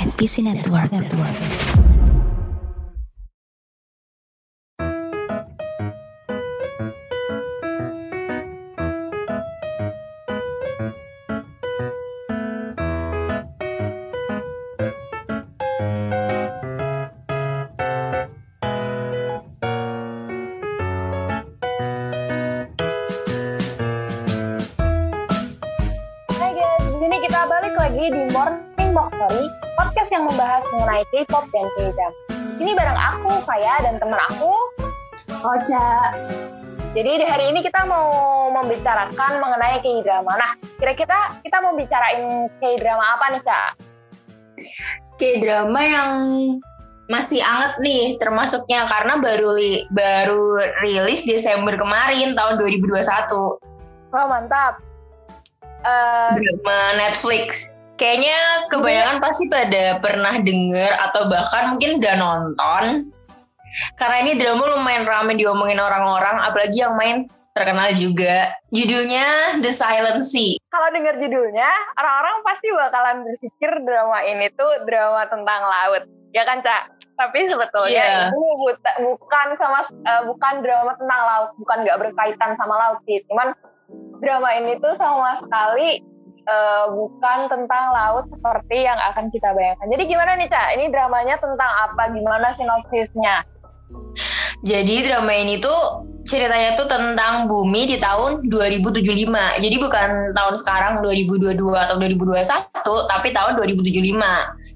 and PC Network. Network. Ocha. Jadi di hari ini kita mau membicarakan mengenai K-drama. Nah, kira-kira kita mau bicarain K-drama apa nih, Kak? K-drama yang masih anget nih termasuknya karena baru li- baru rilis Desember kemarin tahun 2021 Wah, mantap. Eh, drama Netflix. Kayaknya kebanyakan pasti pada pernah denger atau bahkan mungkin udah nonton. Karena ini drama lumayan rame diomongin orang-orang, apalagi yang main terkenal juga. Judulnya The Silent Sea. kalau dengar judulnya, orang-orang pasti bakalan berpikir drama ini tuh drama tentang laut. Ya kan, Cak? Tapi sebetulnya Iya. ini buta- bukan sama eh, bukan drama tentang laut, bukan nggak berkaitan sama laut sih. Cuman drama ini tuh sama sekali eh, bukan tentang laut seperti yang akan kita bayangkan. Jadi gimana nih, Cak? Ini dramanya tentang apa? Gimana sinopsisnya? Jadi drama ini tuh ceritanya tuh tentang bumi di tahun 2075. Jadi bukan tahun sekarang 2022 atau 2021, tapi tahun 2075.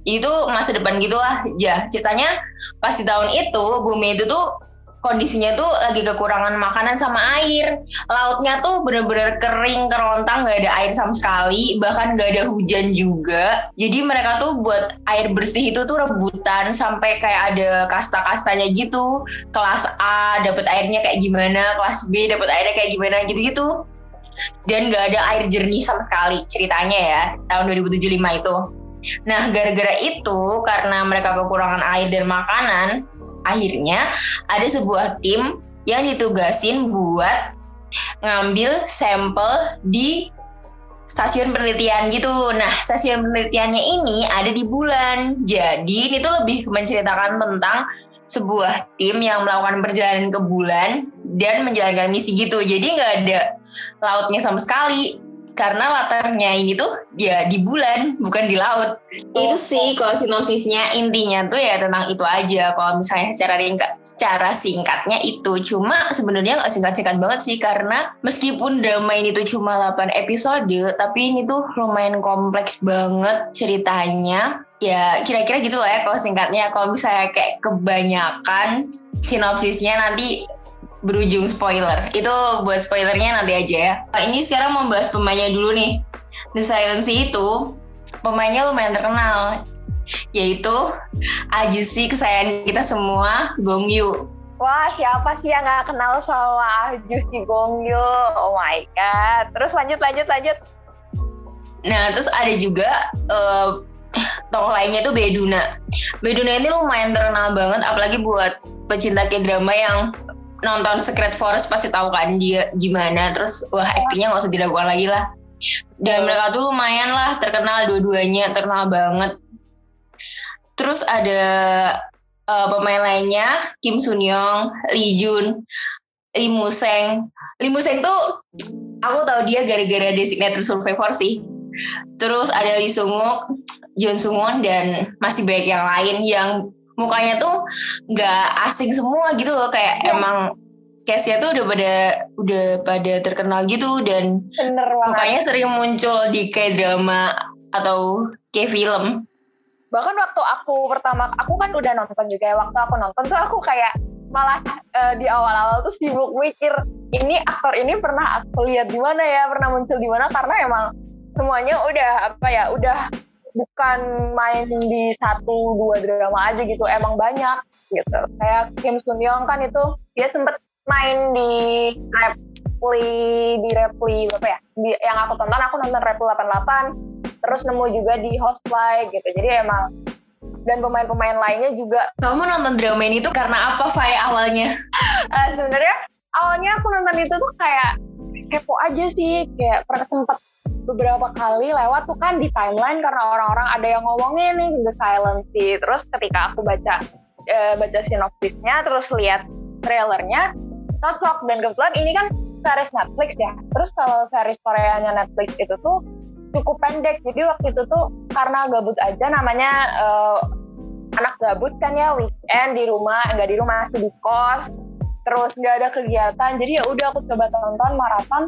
Jadi itu masa depan gitulah. Ya, ceritanya pas di tahun itu bumi itu tuh kondisinya tuh lagi kekurangan makanan sama air. Lautnya tuh bener-bener kering, kerontang, nggak ada air sama sekali, bahkan nggak ada hujan juga. Jadi mereka tuh buat air bersih itu tuh rebutan sampai kayak ada kasta-kastanya gitu kelas A dapat airnya kayak gimana, kelas B dapat airnya kayak gimana gitu-gitu. Dan nggak ada air jernih sama sekali ceritanya ya tahun 2075 itu. Nah gara-gara itu karena mereka kekurangan air dan makanan, akhirnya ada sebuah tim yang ditugasin buat ngambil sampel di stasiun penelitian gitu. Nah, stasiun penelitiannya ini ada di bulan. Jadi ini tuh lebih menceritakan tentang sebuah tim yang melakukan perjalanan ke bulan dan menjalankan misi gitu. Jadi nggak ada lautnya sama sekali. Karena latarnya ini tuh ya di bulan, bukan di laut. Itu sih kalau sinopsisnya intinya tuh ya tentang itu aja. Kalau misalnya secara ringkat, secara singkatnya itu cuma sebenarnya nggak singkat-singkat banget sih karena meskipun drama ini tuh cuma 8 episode, tapi ini tuh lumayan kompleks banget ceritanya. Ya kira-kira gitu lah ya kalau singkatnya. Kalau misalnya kayak kebanyakan sinopsisnya nanti berujung spoiler. Itu buat spoilernya nanti aja ya. Nah, ini sekarang mau bahas pemainnya dulu nih. The Silence itu pemainnya lumayan terkenal yaitu Ajusi kesayangan kita semua Gong Yoo. Wah, siapa sih yang nggak kenal sama Ahju si Gongyo? Oh my god. Terus lanjut, lanjut, lanjut. Nah, terus ada juga eh, tokoh lainnya tuh Beduna. Beduna ini lumayan terkenal banget apalagi buat pecinta K-drama yang nonton Secret Forest pasti tahu kan dia gimana. Terus wah aktingnya nggak usah diragukan lagi lah. Dan mereka tuh lumayan lah terkenal dua-duanya terkenal banget. Terus ada eh, pemain lainnya Kim Sun Young, Lee Jun, Lee Museng. Lee Museng tuh aku tahu dia gara-gara Designated Survivor sih. Terus ada Lee Sunguk, John Sungon dan masih banyak yang lain yang mukanya tuh nggak asing semua gitu loh kayak Ya. emang case-nya tuh udah pada udah pada terkenal gitu dan Bener banget. mukanya sering muncul di kayak drama atau kayak film. Bahkan waktu aku pertama, aku kan udah nonton juga ya. Waktu aku nonton tuh aku kayak malah eh, di awal-awal tuh sibuk mikir ini aktor ini pernah aku lihat di mana ya, pernah muncul di mana karena emang semuanya udah apa ya, udah bukan main di satu dua drama aja gitu, emang banyak gitu. Kayak Kim Sun Young kan itu dia sempet main di Repli di Repli apa ya? Di, yang aku tonton aku nonton Repli 88 terus nemu juga di Housefly gitu. Jadi emang dan pemain-pemain lainnya juga Kamu nonton drama ini tuh karena apa, Fai, awalnya? eh, sebenarnya awalnya aku nonton itu tuh kayak kepo aja sih kayak pernah sempet beberapa kali lewat tuh kan di timeline karena orang-orang ada yang ngomongin nih The Silent Sea. Terus ketika aku baca uh, baca sinopsisnya, terus lihat trailernya, cocok. Dan kebetulan ini kan series Netflix ya. Terus kalau series Koreanya Netflix itu tuh cukup pendek. Jadi waktu itu tuh karena gabut aja namanya uh, anak gabut kan ya weekend di rumah, enggak di rumah masih di kos. Terus nggak ada kegiatan. Jadi ya udah aku coba tonton maraton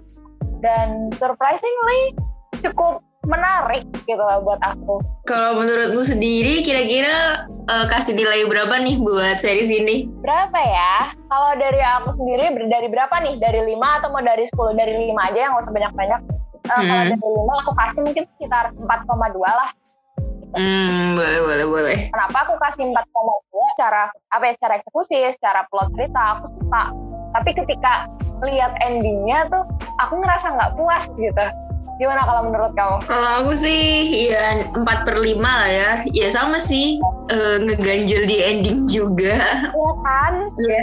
dan surprisingly cukup menarik gitu lah buat aku. Kalau menurutmu sendiri kira-kira uh, kasih nilai berapa nih buat series ini? Berapa ya? Kalau dari aku sendiri dari berapa nih? Dari 5 atau mau dari 10? Dari 5 aja yang nggak usah banyak-banyak. Uh, hmm. Kalau dari 5 aku kasih mungkin sekitar 4,2 lah. Hmm, boleh, boleh, boleh. Kenapa aku kasih 4,2? Secara apa ya? Secara eksekusi, secara plot cerita aku suka. Tapi ketika lihat endingnya tuh, aku ngerasa nggak puas gitu Gimana kalau menurut kamu? Kalau aku sih ya 4 per 5 lah ya. Ya sama sih. Uh, ngeganjel di ending juga. Iya kan? Iya.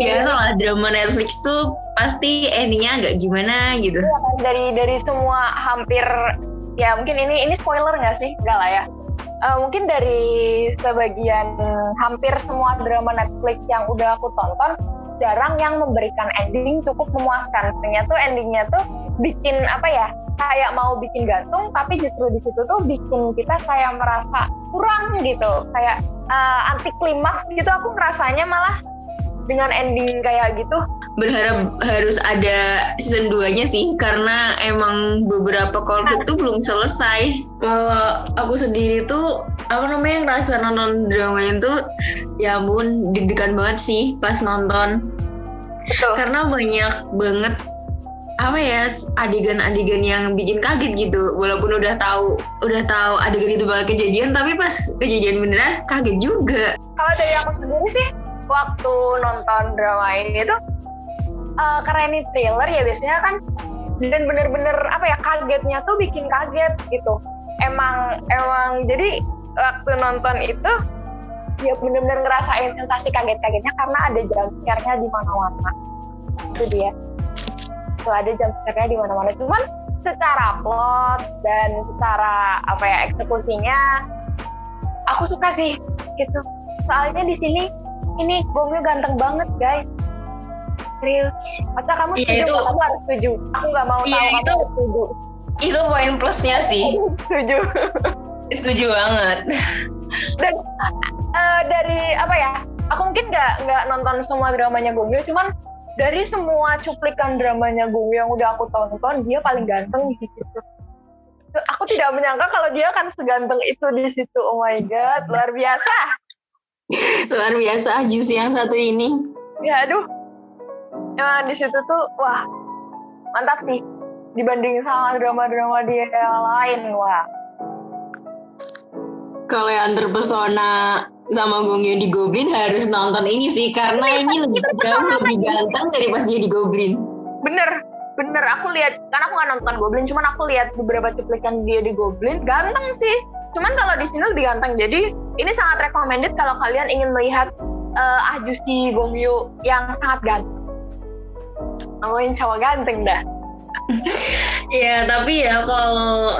Biasa lah drama Netflix tuh pasti endingnya agak gimana gitu. Iya kan? Dari, dari semua hampir ya mungkin ini ini spoiler nggak sih? Enggak lah ya. Uh, mungkin dari sebagian hampir semua drama Netflix yang udah aku tonton jarang yang memberikan ending cukup memuaskan. Ternyata tuh endingnya tuh bikin apa ya kayak mau bikin gantung tapi justru di situ tuh bikin kita kayak merasa kurang gitu kayak uh, anti klimaks gitu aku ngerasanya malah dengan ending kayak gitu berharap harus ada season 2 nya sih karena emang beberapa konflik tuh belum selesai. Kalau aku sendiri tuh apa namanya ngerasa nonton drama itu ya ampun deg-degan banget sih pas nonton. Betul. karena banyak banget apa ya adegan-adegan yang bikin kaget gitu. Walaupun udah tahu udah tahu adegan itu bakal kejadian tapi pas kejadian beneran kaget juga. Kalau dari aku sendiri sih waktu nonton drama ini tuh uh, karena ini trailer ya biasanya kan dan bener-bener apa ya kagetnya tuh bikin kaget gitu. Emang emang jadi waktu nonton itu ya bener-bener ngerasain sensasi kaget-kagetnya karena ada jam di mana-mana. Itu dia. Gitu ada jam scare di mana-mana. Cuman secara plot dan secara apa ya eksekusinya aku suka sih gitu. Soalnya di sini ini Gongyo ganteng banget guys serius masa kamu iya, setuju itu, kamu harus setuju? Aku nggak mau iya, tahu itu, kamu setuju. itu poin plusnya sih. Setuju. Setuju banget. Dan uh, dari apa ya aku mungkin nggak nggak nonton semua dramanya Gongyo cuman dari semua cuplikan dramanya Gung yang udah aku tonton dia paling ganteng di situ. Aku tidak menyangka kalau dia akan seganteng itu di situ. Oh my god luar biasa. Luar biasa Jus yang satu ini. Ya aduh emang di situ tuh wah mantap sih dibanding sama drama-drama dia yang lain wah kalau yang terpesona sama Gongyo di Goblin harus nonton ini sih karena ini lebih jauh lebih ganteng dari pas dia di Goblin. Bener, bener. Aku lihat karena aku nggak nonton Goblin, cuman aku lihat beberapa cuplikan dia di Goblin, ganteng sih. Cuman kalau di sini lebih ganteng. Jadi ini sangat recommended kalau kalian ingin melihat uh, Ajusi Gongyo yang sangat ganteng. Ngomongin cowok ganteng dah. Iya, tapi ya kalau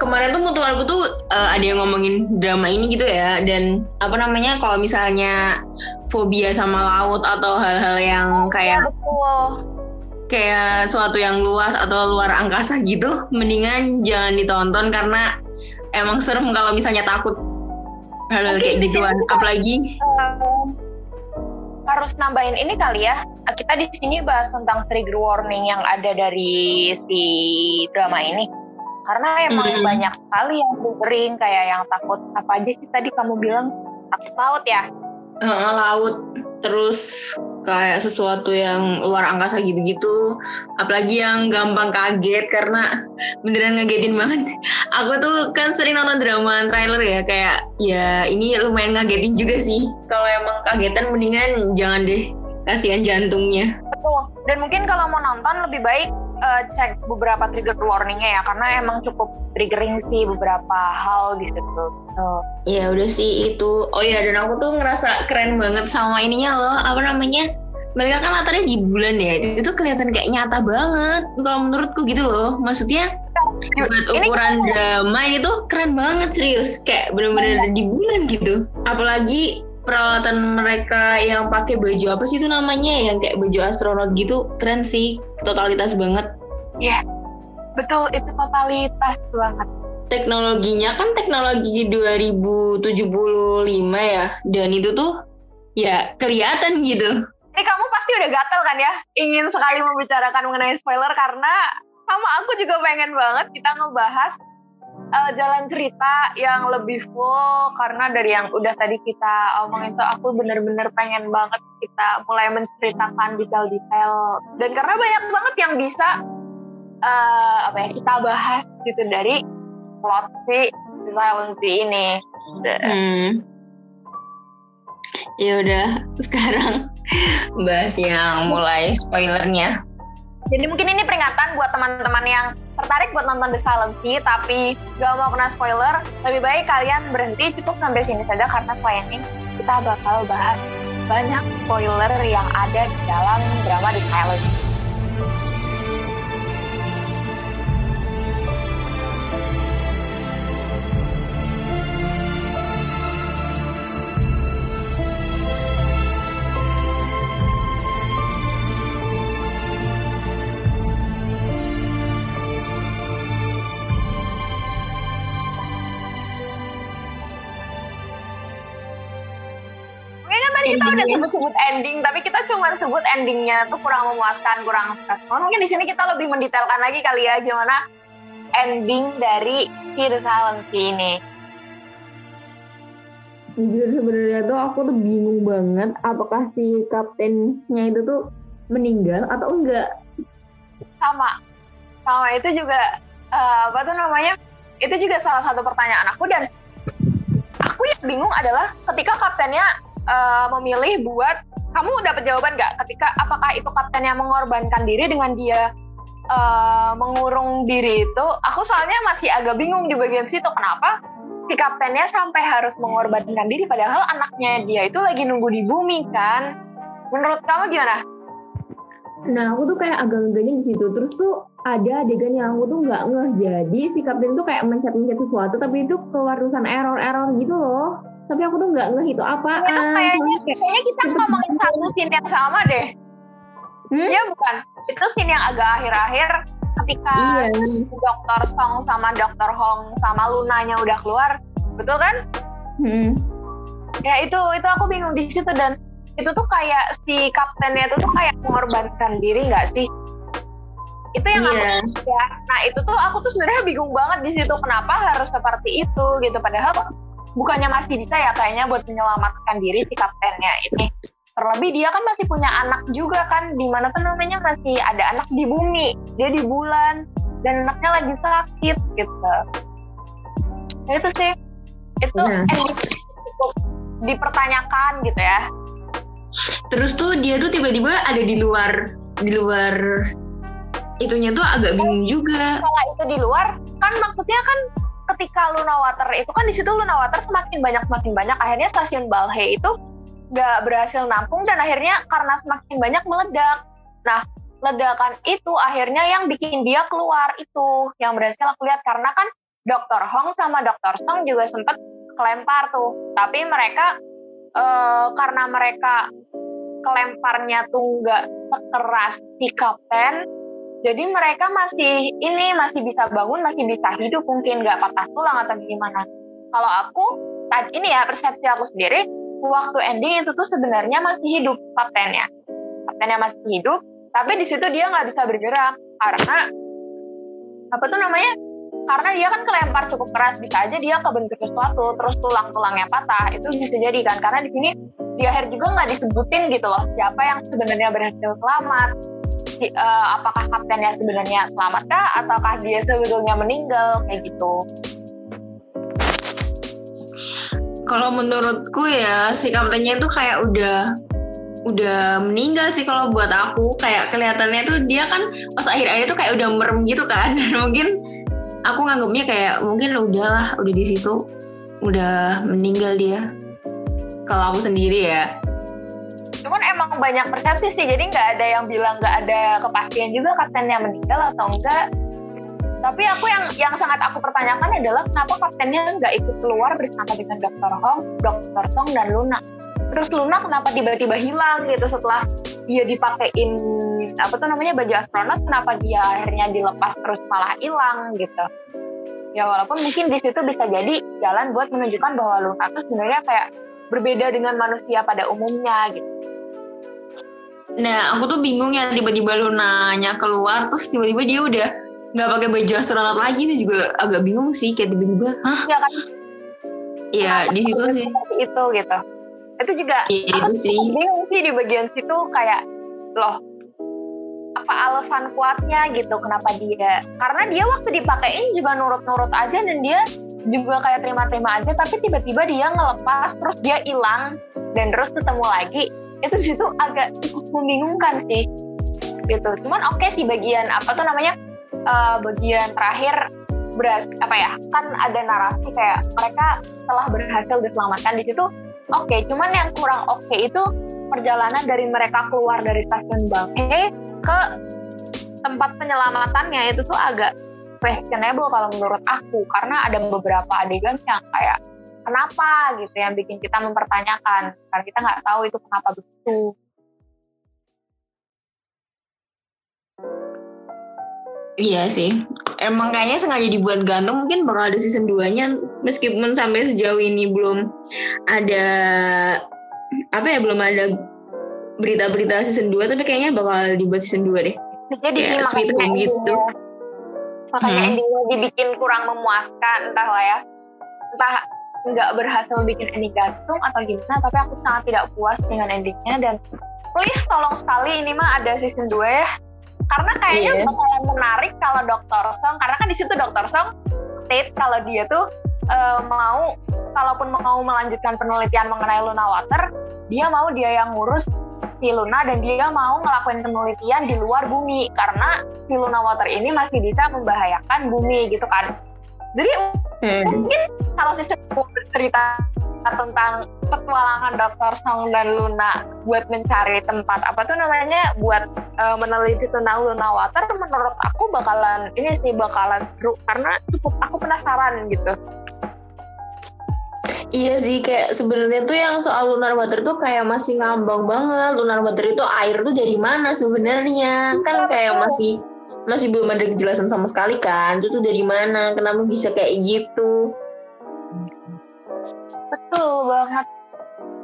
kemarin tuh mutualku tuh uh, ada yang ngomongin drama ini gitu ya. Dan apa namanya kalau misalnya fobia sama laut atau hal-hal yang kayak kayak suatu yang luas atau luar angkasa gitu mendingan jangan ditonton karena emang serem kalau misalnya takut hal-hal kayak gituan. apalagi uh, harus nambahin ini kali ya. Kita di sini bahas tentang trigger warning yang ada dari si drama ini. Karena emang hmm. banyak sekali yang triggering kayak yang takut apa aja sih tadi kamu bilang? Takut laut ya? Uh, laut. Terus kayak sesuatu yang luar angkasa gitu-gitu. Apalagi yang gampang kaget karena beneran ngagetin banget. Aku tuh kan sering nonton drama trailer ya kayak ya ini lumayan ngagetin juga sih. Kalau emang kagetan mendingan jangan deh. Kasihan jantungnya. Betul. Dan mungkin kalau mau nonton lebih baik uh, cek beberapa trigger warningnya ya karena emang cukup triggering sih beberapa hal di situ. Iya udah sih itu. Oh iya dan aku tuh ngerasa keren banget sama ininya loh. Apa namanya? Mereka kan latarnya di bulan ya itu kelihatan kayak nyata banget. Kalau menurutku gitu loh. Maksudnya buat ukuran drama itu keren banget serius. Kayak bener-bener di bulan gitu. Apalagi peralatan mereka yang pakai baju apa sih itu namanya? Yang kayak baju astronot gitu? Keren sih totalitas banget. Betul itu totalitas banget. Teknologinya kan teknologi 2075 ya dan itu tuh ya kelihatan gitu. Ini kamu pasti udah gatel kan ya? Ingin sekali membicarakan mengenai spoiler karena sama aku juga pengen banget kita ngebahas uh, jalan cerita yang lebih full karena dari yang udah tadi kita omongin tuh aku bener-bener pengen banget kita mulai menceritakan detail-detail dan karena banyak banget yang bisa uh, apa ya kita bahas gitu dari plot si Silent ini. hmm. ya udah sekarang bahas yang mulai spoilernya Jadi mungkin ini peringatan buat teman-teman yang tertarik buat nonton The Silent Sea tapi gak mau kena spoiler, lebih baik kalian berhenti cukup sampai sini saja karena ini kita bakal bahas banyak spoiler yang ada di dalam drama The Silent udah sebut-sebut ending, tapi kita cuma sebut endingnya tuh kurang memuaskan, kurang stressful. Mungkin di sini kita lebih mendetailkan lagi kali ya gimana ending dari si The Silent Sea ini. Jujur sebenarnya tuh aku tuh bingung banget apakah si kaptennya itu tuh meninggal atau enggak. sama sama itu juga eh, apa tuh namanya itu juga salah satu pertanyaan aku dan aku yang bingung adalah ketika kaptennya eh, memilih buat kamu dapat jawaban nggak ketika apakah itu kaptennya mengorbankan diri dengan dia eh, mengurung diri itu aku soalnya masih agak bingung di bagian situ kenapa si kaptennya sampai harus mengorbankan diri padahal anaknya dia itu lagi nunggu di bumi kan menurut kamu gimana Nah aku tuh kayak agak ngeganya di situ. Terus tuh ada adegan yang aku tuh nggak ngeh. Jadi si kapten tuh kayak mencet-mencet sesuatu tapi itu keluar error-error gitu loh. Tapi aku tuh nggak ngeh itu apaan. itu kayaknya kayaknya kita ngomongin satu scene yang sama deh. Hmm? Iya bukan? Itu scene yang agak akhir-akhir ketika Iya. Dokter Song sama Dokter Hong sama Lunanya udah keluar, betul kan? Hmm. Ya itu itu aku bingung di situ dan itu tuh kayak si kaptennya itu tuh kayak mengorbankan diri nggak sih? Itu yang aku iya ya. Nah itu tuh aku tuh sebenarnya bingung banget di situ kenapa harus seperti itu gitu. Padahal bukannya masih bisa ya kayaknya buat menyelamatkan diri si kaptennya ini. Terlebih dia kan masih punya anak juga kan, di mana tuh namanya masih ada anak di bumi, dia di bulan dan anaknya lagi sakit gitu. Nah, itu sih, itu Nah. cukup dipertanyakan gitu ya. terus tuh dia tuh tiba-tiba ada di luar di luar itunya tuh agak bingung juga Kalau itu di luar, kan maksudnya kan ketika Luna Water itu kan di situ Luna Water semakin banyak semakin banyak akhirnya stasiun Balhe itu nggak berhasil nampung dan akhirnya karena semakin banyak meledak. Nah ledakan itu akhirnya yang bikin dia keluar itu yang berhasil aku lihat karena kan Dr. Hong sama Dr. Song juga sempat kelempar tuh tapi mereka eh, karena mereka kelemparnya tuh nggak sekeras si kapten jadi mereka masih ini masih bisa bangun masih bisa hidup mungkin nggak patah tulang atau gimana. Kalau aku saat ini ya persepsi aku sendiri waktu ending itu tuh sebenarnya masih hidup kaptennya. Kaptennya masih hidup tapi di situ dia nggak bisa bergerak. Karena apa tuh namanya? Karena dia kan kelempar cukup keras bisa aja dia kebentur sesuatu terus tulang-tulangnya patah itu bisa jadi kan. Karena di sini di akhir juga nggak disebutin gitu loh siapa yang sebenarnya berhasil selamat eh, apakah kaptennya sebenarnya selamat kah? Ataukah dia sebetulnya meninggal? Kayak gitu. Kalau menurutku ya si kaptennya tuh kayak udah udah meninggal sih kalau buat aku. Kayak kelihatannya tuh dia kan pas akhir-akhir tuh kayak udah merem gitu kan. Dan mungkin aku nganggapnya kayak mungkin udahlah udah di situ. Udah meninggal dia. Kalau aku sendiri ya cuman emang banyak persepsi sih jadi nggak ada yang bilang nggak ada kepastian juga kaptennya meninggal atau enggak Tapi aku yang yang sangat aku pertanyakan adalah kenapa kaptennya nggak ikut keluar bersama dengan Dr. Hong, Dr. Song dan Luna. Terus Luna kenapa tiba-tiba hilang gitu setelah dia dipakein apa tuh namanya baju astronot kenapa dia akhirnya dilepas terus malah hilang gitu ya walaupun mungkin di situ bisa jadi jalan buat menunjukkan bahwa Luna tuh sebenarnya kayak berbeda dengan manusia pada umumnya gitu Nah, aku tuh bingung ya tiba-tiba Lunanya keluar terus tiba-tiba dia udah nggak pakai baju astronot lagi. Itu juga agak bingung sih kayak tiba-tiba hah? Ya kan? Iya di situ sih. itu gitu. Itu juga Iya, itu sih. bingung sih di bagian situ kayak loh apa alasan kuatnya gitu kenapa dia karena dia waktu dipakein juga nurut-nurut aja dan dia juga kayak terima-terima aja tapi tiba-tiba dia ngelepas terus dia hilang dan terus ketemu lagi. Itu di situ agak cukup membingungkan sih gitu. Cuman oke sih bagian apa tuh namanya eh, bagian terakhir beras apa ya kan ada narasi kayak mereka telah berhasil diselamatkan di situ oke. Cuman yang kurang oke itu perjalanan dari mereka keluar dari stasiun Bangke ke tempat penyelamatannya itu tuh agak questionable kalau menurut aku. Karena ada beberapa adegan yang kayak kenapa? gitu yang bikin kita mempertanyakan. Karena kita nggak tahu itu kenapa begitu. Iya sih. Emang kayaknya sengaja dibuat gantung Mungkin bakal ada season 2 nya Meskipun sampai sejauh ini belum Ada Apa ya belum ada Berita-berita season 2 Tapi kayaknya bakal dibuat season 2 deh jadi sih Kayak sweet home gitu. endingnya makanya Hmm. endingnya dibikin kurang memuaskan entahlah ya entah nggak berhasil bikin ending gantung atau gimana tapi aku sangat tidak puas dengan endingnya dan please tolong sekali ini mah ada season 2 ya karena kayaknya Yes. bakalan menarik kalau Dr. Song karena kan di situ Dr. Song state kalau dia tuh eh, mau kalaupun mau melanjutkan penelitian mengenai Luna Water dia mau dia yang ngurus si Luna dan dia mau ngelakuin penelitian di luar bumi karena si Luna Water ini masih bisa membahayakan bumi gitu kan. Jadi hmm. mungkin kalau si cerita tentang petualangan Dr. Song dan Luna buat mencari tempat apa tuh namanya buat eh, meneliti tentang Luna Water menurut aku bakalan ini sih bakalan seru karena cukup aku penasaran gitu. Iya sih kayak sebenarnya tuh yang soal lunar water tuh kayak masih ngambang banget. Lunar water itu air tuh dari mana sebenarnya? Kan kayak masih masih belum ada kejelasan sama sekali kan. Itu tuh dari mana? Kenapa bisa kayak gitu? Betul banget.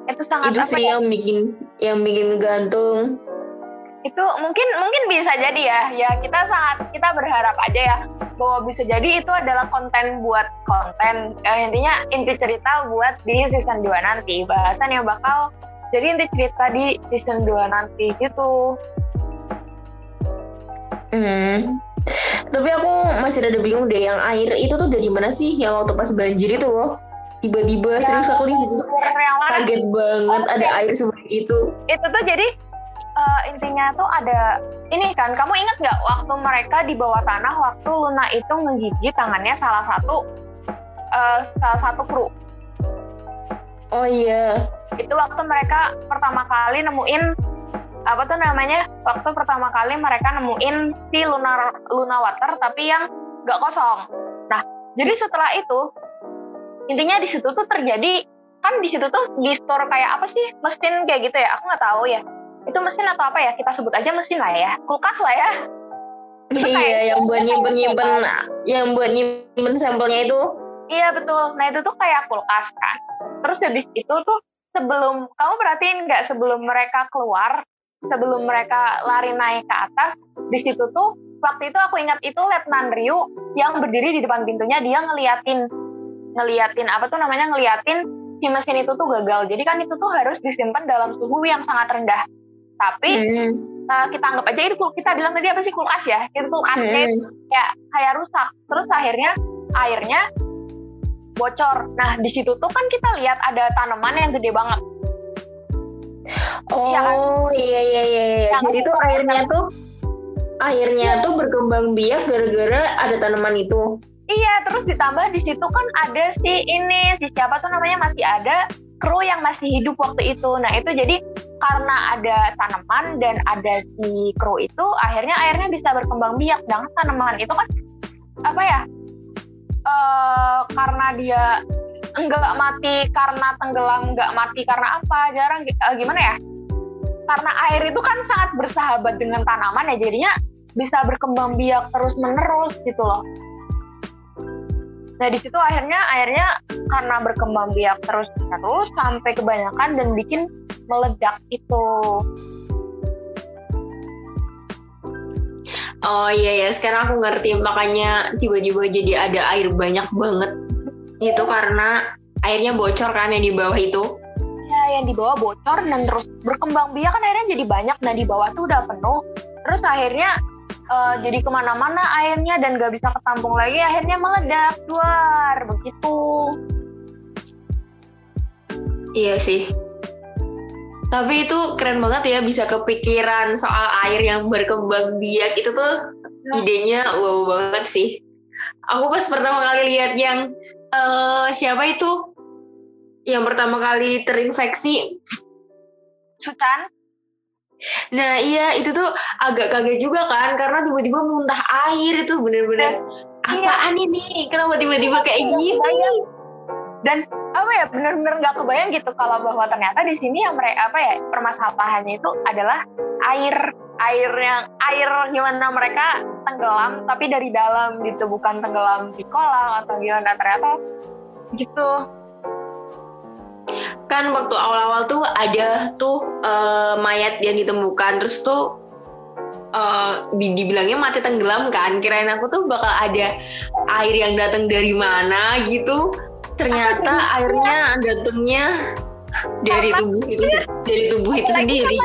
Itu sangat itu apa sih ya, yang bikin yang bikin gantung. itu mungkin mungkin bisa jadi ya ya kita sangat kita berharap aja ya bahwa bisa jadi itu adalah konten buat konten Eh, intinya inti cerita buat di season 2 nanti bahasan yang bakal jadi inti cerita di season 2 nanti gitu Hmm. Tapi aku masih ada bingung deh yang air itu tuh dari mana sih? Yang waktu pas banjir itu loh. Tiba-tiba Ya, serius aku di situ tuh kayak yang mana kaget banget Oh, ada air seperti itu. itu tuh jadi eh, intinya tuh ada ini kan kamu inget nggak waktu mereka di bawah tanah waktu Luna itu menggigit tangannya salah satu eh, salah satu kru? Oh iya. itu waktu mereka pertama kali nemuin apa tuh namanya waktu pertama kali mereka nemuin si lunar luna water tapi yang nggak kosong. Nah jadi setelah itu intinya di situ tuh terjadi kan di situ tuh di store kayak apa sih mesin kayak gitu ya? Aku nggak tahu ya itu mesin atau apa ya kita sebut aja mesin lah ya kulkas lah ya Itu Iya, yang buat nyimpen nyimpen yang buat nyimpen sampelnya itu. Iya betul. Nah itu tuh kayak kulkas kan. Terus habis itu tuh sebelum kamu perhatiin nggak sebelum mereka keluar, sebelum mereka lari naik ke atas, di situ tuh waktu itu aku ingat itu Letnan Ryu yang berdiri di depan pintunya dia ngeliatin ngeliatin apa tuh namanya ngeliatin si mesin itu tuh gagal. Jadi kan itu tuh harus disimpan dalam suhu yang sangat rendah. Tapi Hmm. eh, kita anggap aja itu kita bilang tadi apa sih kulkas ya? Itu kulkas Hmm. kayak kayak kayak rusak. Terus akhirnya airnya bocor. Nah di situ tuh kan kita lihat ada tanaman yang gede banget. Oh Iya kan? iya iya iya. iya. Yang Jadi tuh kan- airnya tuh airnya Iya. tuh berkembang biak gara-gara ada tanaman itu. Iya, terus ditambah di situ kan ada si ini si siapa tuh namanya masih ada kru yang masih hidup waktu itu. Nah itu jadi karena ada tanaman dan ada si kru itu, akhirnya airnya bisa berkembang biak. Sedangkan tanaman itu kan apa ya eh karena dia enggak mati karena tenggelam enggak mati karena apa jarang eh, gimana ya? Karena air itu kan sangat bersahabat dengan tanaman ya jadinya bisa berkembang biak terus menerus gitu loh. Nah di situ akhirnya airnya karena berkembang biak terus terus sampai kebanyakan dan bikin meledak itu. Oh iya ya, sekarang aku ngerti. Makanya tiba-tiba jadi ada air banyak banget. Itu karena airnya bocor kan yang di bawah itu. ya yang di bawah bocor dan terus berkembang biak. Kan airnya jadi banyak. Nah di bawah tuh udah penuh. Terus akhirnya eh, jadi ke mana-mana airnya dan gak bisa ketampung lagi. Akhirnya meledak. Luar begitu. Iya sih. Tapi itu keren banget ya bisa kepikiran soal air yang berkembang biak itu tuh idenya wow banget sih. Aku pas pertama kali lihat yang eh siapa itu yang pertama kali terinfeksi. Sultan Nah iya itu tuh agak kaget juga kan karena tiba-tiba muntah air itu bener-bener apaan ini? Kenapa tiba-tiba kayak gini? Dan apa ya bener-bener nggak kebayang gitu kalau bahwa ternyata di sini yang mereka apa ya permasalahannya itu adalah air air yang air gimana mereka tenggelam tapi dari dalam gitu bukan tenggelam di kolam atau gimana ternyata gitu. Kan waktu awal-awal tuh ada tuh eh, mayat yang ditemukan terus tuh di- dibilangnya mati tenggelam kan kirain aku tuh bakal ada air yang datang dari mana gitu ternyata airnya datangnya dari Karena tubuh itu dari tubuh itu sendiri.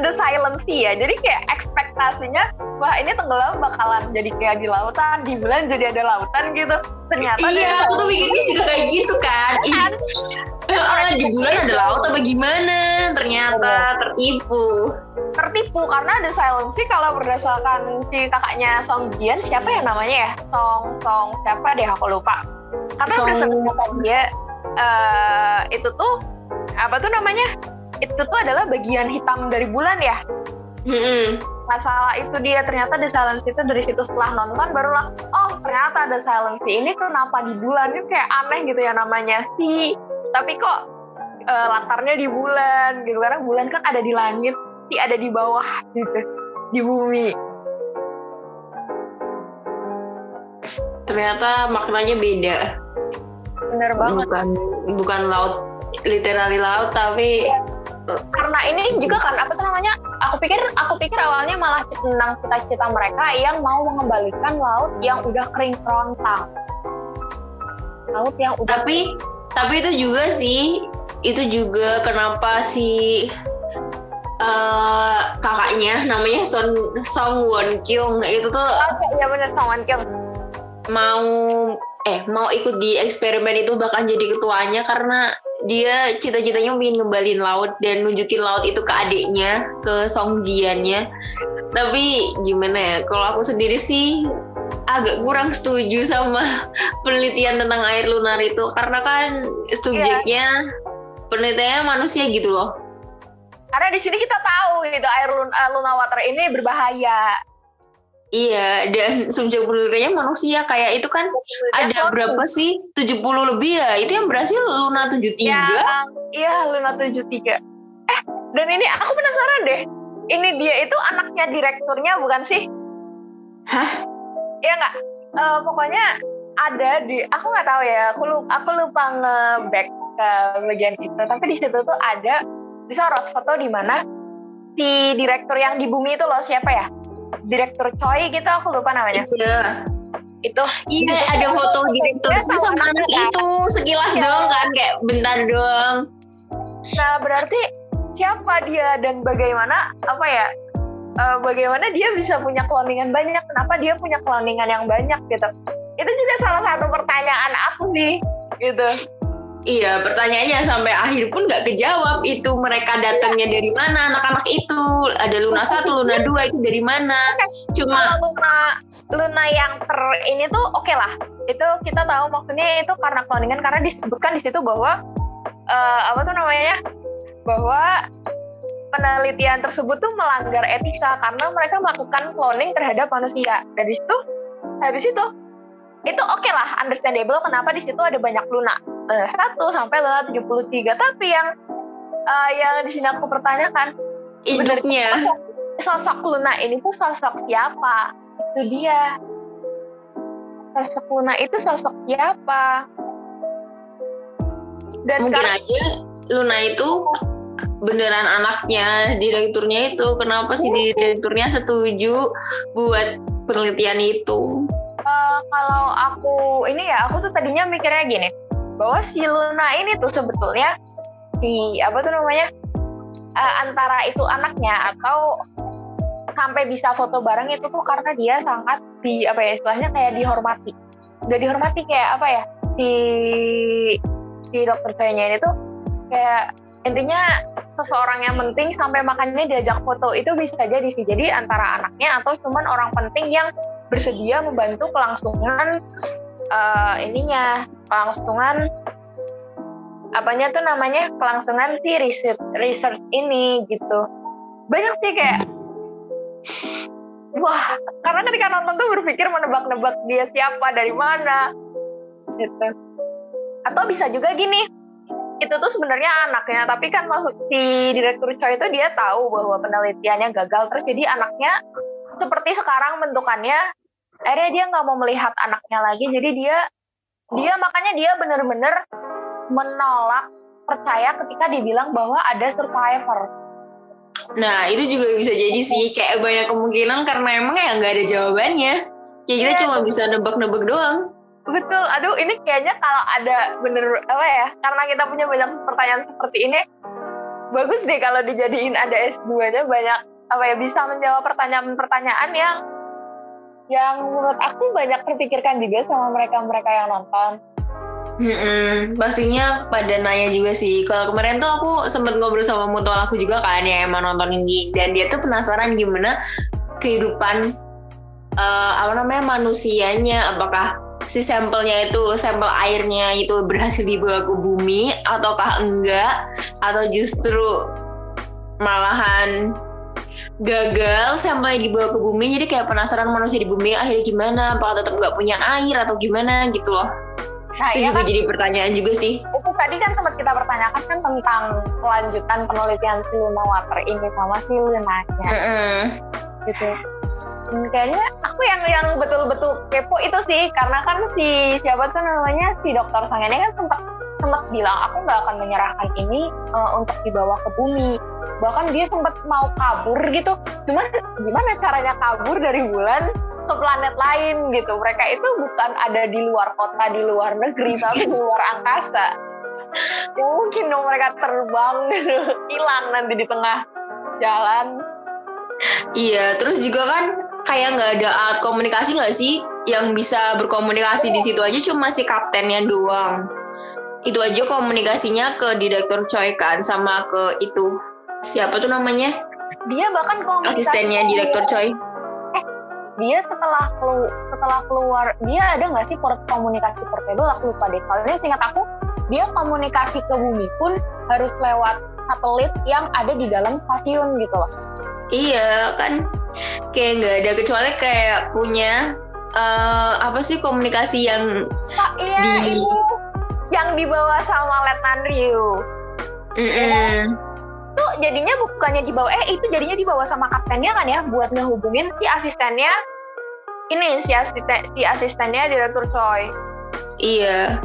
the silent sea ya. Jadi kayak ekspektasinya wah ini tenggelam bakalan jadi kayak di lautan di bulan jadi ada lautan gitu. Ternyata iya dari aku tuh mikirnya juga kayak gitu kan. Kan? di bulan ada laut apa gimana? Ternyata tertipu. Tertipu karena The Silent Sea kalau berdasarkan si kakaknya Song Jian. Siapa yang namanya ya? Song Song siapa deh aku lupa karena berdasarkan kata dia eh, itu tuh apa tuh namanya? Itu tuh adalah bagian hitam dari bulan ya? Mm-mm. masalah itu dia ternyata The Silent Sea itu dari situ setelah nonton barulah oh ternyata The Silent Sea ini kenapa di bulan? Ini kayak aneh gitu ya namanya. Si tapi kok eh, latarnya di bulan gitu. Karena bulan kan ada di langit si ada di bawah gitu di bumi ternyata maknanya beda. Bener banget. Bukan bukan laut literally laut tapi karena ini juga kan apa tuh namanya? Aku pikir aku pikir awalnya malah tentang cita-cita mereka yang mau mengembalikan laut yang udah kering kerontang. Laut yang udah tapi tapi itu juga sih itu juga kenapa si eh, kakaknya namanya Son Song Won Kyung itu tuh Oke, ya bener Song Kyung mau eh mau ikut di eksperimen itu bahkan jadi ketuanya karena dia cita-citanya ingin ngembalin laut dan nunjukin laut itu ke adiknya ke Song Jiannya tapi gimana ya kalau aku sendiri sih agak kurang setuju sama penelitian tentang air lunar itu. Karena kan subjeknya penelitiannya manusia gitu loh. Karena di sini kita tahu gitu air eh, Luna Water ini berbahaya iya dan subjek penelitiannya manusia kayak itu kan ada Yang berapa sih 70 lebih ya itu yang berhasil Luna 73 Ya, iya Luna 73. Eh, dan ini aku penasaran deh. Ini dia itu anaknya direkturnya bukan sih? Hah? Iya nggak? Eh, pokoknya ada di, aku nggak tahu ya. Aku lupa, aku lupa nge-back ke bagian itu. Tapi di situ tuh ada disorot foto di mana si direktur yang di bumi itu loh siapa ya? Direktur Choi gitu aku lupa namanya. Iya. Itu Iya, ada foto direktur itu sama anak anaknya. itu sekilas Iya. doang kan kayak bentar doang. Nah, berarti siapa dia dan bagaimana apa ya? eh, bagaimana dia bisa punya cloningan banyak? Kenapa dia punya cloningan yang banyak gitu? Itu juga salah satu pertanyaan aku sih, gitu. Iya, pertanyaannya sampai akhir pun nggak kejawab. Itu mereka datangnya dari mana? Anak-anak itu ada Luna satu, Luna dua itu dari mana? Cuma Kalau Luna Luna yang ter ini tuh oke lah. Itu kita tahu maksudnya itu karena cloningan karena disebutkan di situ bahwa eh, apa tuh namanya? Bahwa penelitian tersebut tuh melanggar etika karena mereka melakukan cloning terhadap manusia. Dari situ habis itu itu oke lah understandable kenapa di situ ada banyak Luna Luna satu sampai Luna 73 tapi yang eh, yang di sini aku pertanyakan Induknya. sosok, sosok Luna ini tuh sosok siapa itu dia sosok Luna itu sosok siapa dan Mungkin karena aja Luna itu beneran anaknya direkturnya itu. Kenapa sih direkturnya setuju buat penelitian itu? eh, kalau aku ini ya aku tuh tadinya mikirnya gini bahwa si Luna ini tuh sebetulnya si apa tuh namanya eh, antara itu anaknya atau sampai bisa foto bareng itu tuh karena dia sangat di apa ya istilahnya kayak dihormati. Udah dihormati kayak apa ya si si dokter Choi-nya ini tuh kayak intinya seseorang yang penting sampai makanya diajak foto itu bisa jadi sih. Jadi antara anaknya atau cuman orang penting yang bersedia membantu kelangsungan eh, ininya kelangsungan apanya tuh namanya kelangsungan si research research ini gitu. Banyak sih kayak wah karena ketika nonton tuh berpikir menebak-nebak dia siapa dari mana gitu. Atau bisa juga gini itu tuh sebenarnya anaknya tapi kan maksud si direktur Choi itu dia tahu bahwa penelitiannya gagal terus jadi anaknya seperti sekarang bentukannya akhirnya dia nggak mau melihat anaknya lagi jadi dia dia makanya dia bener-bener menolak percaya ketika dibilang bahwa ada survivor Nah itu juga bisa jadi sih kayak banyak kemungkinan karena emang ya nggak ada jawabannya. Ya kita Iya. cuma bisa nebak-nebak doang. betul aduh ini kayaknya kalau ada bener apa ya karena kita punya banyak pertanyaan seperti ini bagus deh kalau dijadiin ada S2 nya banyak apa ya bisa menjawab pertanyaan-pertanyaan yang yang menurut aku banyak terpikirkan juga sama mereka-mereka yang nonton Mm-mm, pastinya pada nanya juga sih. Kalau kemarin tuh aku sempet ngobrol sama mutual aku juga kan yang emang nonton ini dan dia tuh penasaran gimana kehidupan eh, apa namanya manusianya. Apakah si sampelnya itu sampel airnya itu berhasil dibawa ke bumi ataukah enggak atau justru malahan gagal sampelnya dibawa ke bumi jadi kayak penasaran manusia di bumi akhirnya gimana? Apakah tetap nggak punya air atau gimana gitu loh. Nah itu ya juga kan? jadi pertanyaan juga sih. Itu tadi kan sempat kita pertanyakan kan tentang kelanjutan penelitian si Luna Water ini sama si Lunanya Mm-mm. gitu. Hmm, kayaknya aku yang yang betul-betul kepo itu sih karena kan si siapa tuh namanya? Si dokter sang ini kan sempat sempat bilang aku nggak akan menyerahkan ini eh, untuk dibawa ke bumi bahkan dia sempat mau kabur gitu. Cuman gimana caranya kabur dari bulan ke planet lain gitu? Mereka itu bukan ada di luar kota di luar negeri tapi di luar angkasa. Mungkin dong mereka terbang gitu hilang nanti di tengah jalan. Iya, terus juga kan kayak nggak ada alat komunikasi nggak sih yang bisa berkomunikasi di situ aja? Cuma si kaptennya doang. Itu aja komunikasinya ke direktur Choi kan sama ke itu siapa tuh namanya? Dia bahkan komunikasi asistennya direktur Choi. dia setelah kelu setelah keluar dia ada nggak sih port komunikasi portable? Aku lupa deh. Kalau ini singkat aku dia komunikasi ke bumi pun harus lewat satelit yang ada di dalam stasiun gitu loh. Iya kan? Kayak nggak ada kecuali kayak punya eh, apa sih komunikasi yang Pak, iya Di- itu yang dibawa sama Letnan Ryu. Mm-mm. Itu jadinya bukannya dibawa eh itu jadinya dibawa sama kaptennya kan ya buat ngehubungin si asistennya ini si asisten si asistennya direktur Choi. Iya.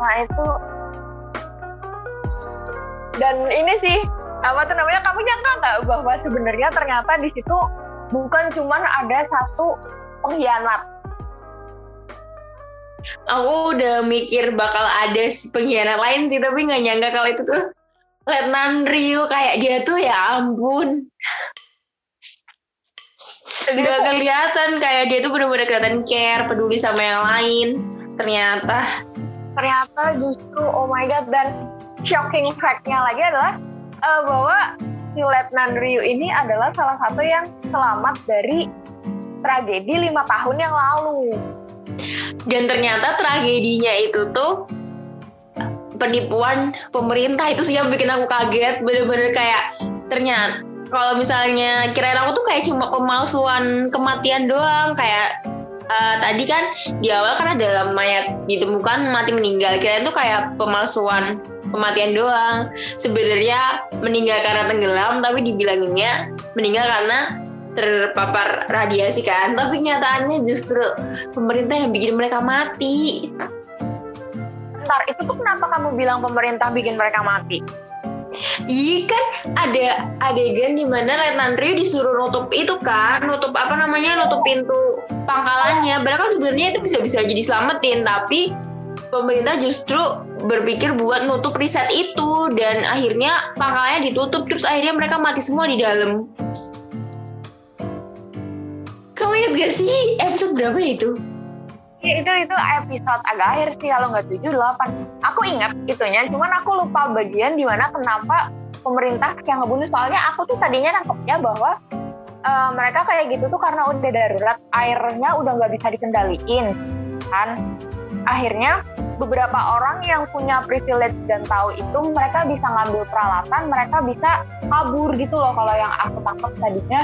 Nah itu. Dan ini sih apa tuh namanya kamu nyangka nggak bahwa sebenarnya ternyata di situ bukan cuman ada satu pengkhianat aku udah mikir bakal ada si pengkhianat lain sih tapi nggak nyangka kalau itu tuh Letnan Ryu kayak dia tuh ya ampun. Nggak kelihatan kayak dia tuh bener-bener kelihatan care peduli sama yang lain. Ternyata. Ternyata justru oh my god dan shocking fact-nya lagi adalah eh, bahwa si Letnan Ryu ini adalah salah satu yang selamat dari tragedi lima tahun yang lalu. Dan ternyata tragedinya itu tuh penipuan pemerintah itu sih yang bikin aku kaget. Bener-bener kayak ternyata kalau misalnya kirain aku tuh kayak cuma pemalsuan kematian doang. Kayak eh, tadi kan di awal kan ada mayat ditemukan mati meninggal. Kirain tuh kayak pemalsuan kematian doang. Sebenarnya meninggal karena tenggelam tapi dibilanginnya meninggal karena terpapar radiasi kan tapi nyataannya justru pemerintah yang bikin mereka mati Bentar, itu tuh kenapa kamu bilang pemerintah bikin mereka mati? Iya kan ada adegan di mana Letnan Rio disuruh nutup itu kan, nutup apa namanya, nutup pintu pangkalannya. Padahal kan sebenarnya itu bisa-bisa jadi selamatin, tapi pemerintah justru berpikir buat nutup riset itu dan akhirnya pangkalnya ditutup terus akhirnya mereka mati semua di dalam. Kamu ingat gak sih episode berapa ya itu? Ya, itu itu episode agak akhir sih kalau nggak tujuh delapan. Aku ingat itunya, cuman aku lupa bagian di mana kenapa pemerintah yang ngebunuh. Soalnya aku tuh tadinya nangkepnya bahwa eh, mereka kayak gitu tuh karena udah darurat, airnya udah nggak bisa dikendaliin, kan? Akhirnya beberapa orang yang punya privilege dan tahu itu mereka bisa ngambil peralatan, mereka bisa kabur gitu loh kalau yang aku tangkap tadinya.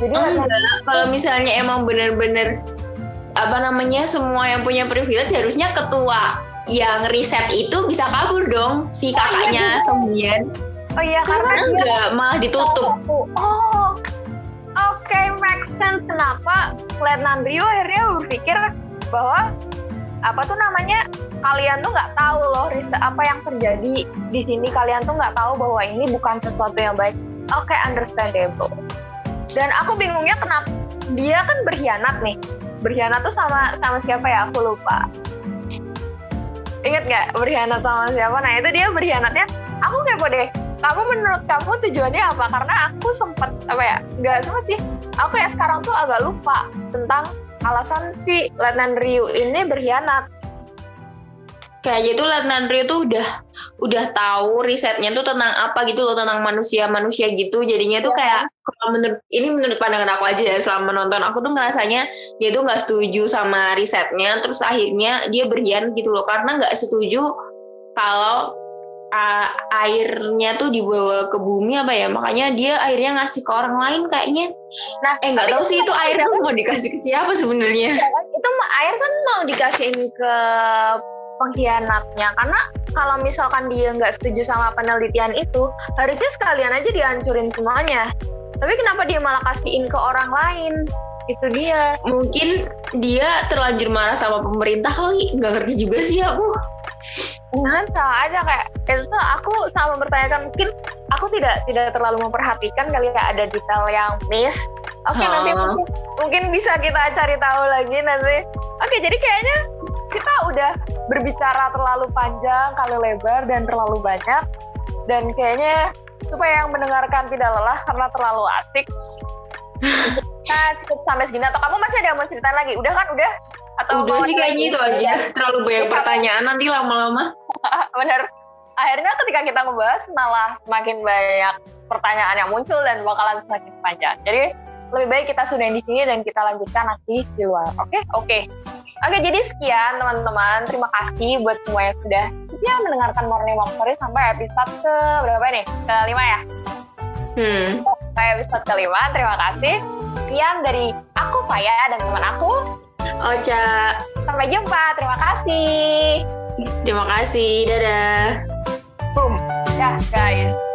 Jadi Enggak, kalau misalnya emang bener-bener apa namanya semua yang punya privilege harusnya ketua yang riset itu bisa kabur dong si kakaknya Sembian. oh iya Karena karena dia enggak malah ditutup. Oh, oke, make sense kenapa Letnan Rio akhirnya berpikir bahwa apa tuh namanya kalian tuh nggak tahu loh riset apa yang terjadi di sini kalian tuh nggak tahu bahwa ini bukan sesuatu yang baik. Oke, understandable. Dan aku bingungnya kenapa dia kan berkhianat nih. Berkhianat tuh sama sama siapa ya? Aku lupa. Ingat nggak berkhianat sama siapa? Nah itu dia berkhianatnya. Aku kepo deh kamu menurut kamu tujuannya apa? Karena aku sempat apa ya? Nggak sempat sih. Aku ya sekarang tuh agak lupa tentang alasan si Letnan Ryu ini berkhianat. Kayak gitu Letnan Rio tuh udah udah tahu risetnya tuh tentang apa gitu loh tentang manusia-manusia gitu. Jadinya tuh Iya. kayak kalau menurut ini menurut pandangan aku aja ya selama menonton aku tuh ngerasanya dia tuh nggak setuju sama risetnya terus akhirnya dia berkhianat gitu loh. Karena nggak setuju kalau uh, airnya tuh dibawa ke bumi apa ya makanya dia akhirnya ngasih ke orang lain kayaknya. Nah, eh nggak tahu kan sih itu air tuh mau dikasih ke siapa sebenarnya. Itu mah air kan mau dikasihin ke pengkhianatnya. Karena kalau misalkan dia nggak setuju sama penelitian itu harusnya sekalian aja dihancurin semuanya. Tapi kenapa dia malah kasihin ke orang lain? Itu dia. Mungkin dia terlanjur marah sama pemerintah kali. Nggak ngerti juga sih aku. Nggak tahu aja kayak itu tuh aku sama mempertanyakan mungkin aku tidak tidak terlalu memperhatikan kali ya ada detail yang miss. Oke Hmm. nanti mungkin, mungkin bisa kita cari tahu lagi nanti. Oke jadi kayaknya kita udah berbicara terlalu panjang kali lebar dan terlalu banyak. Dan kayaknya supaya yang mendengarkan tidak lelah karena terlalu asik. Kita cukup sampai segini. Atau kamu masih ada yang mau ceritain lagi? Udah kan? Udah? Atau udah sih kayaknya itu aja. Terlalu banyak pertanyaan. Nanti lama-lama. Bener. Akhirnya ketika kita ngebahas malah semakin banyak pertanyaan yang muncul dan bakalan semakin panjang. Jadi lebih baik kita sudah di sini dan kita lanjutkan nanti di luar. Oke? Oke oke jadi sekian teman-teman. Terima kasih buat semua yang sudah setia mendengarkan Morning Walk Story sampai episode ke berapa nih? Kelima ya? Hmm. Sampai episode kelima. Terima kasih. Sekian dari aku Faya dan teman aku. Ocha. Sampai jumpa. Terima kasih. Terima kasih. Dadah. Boom. Dah guys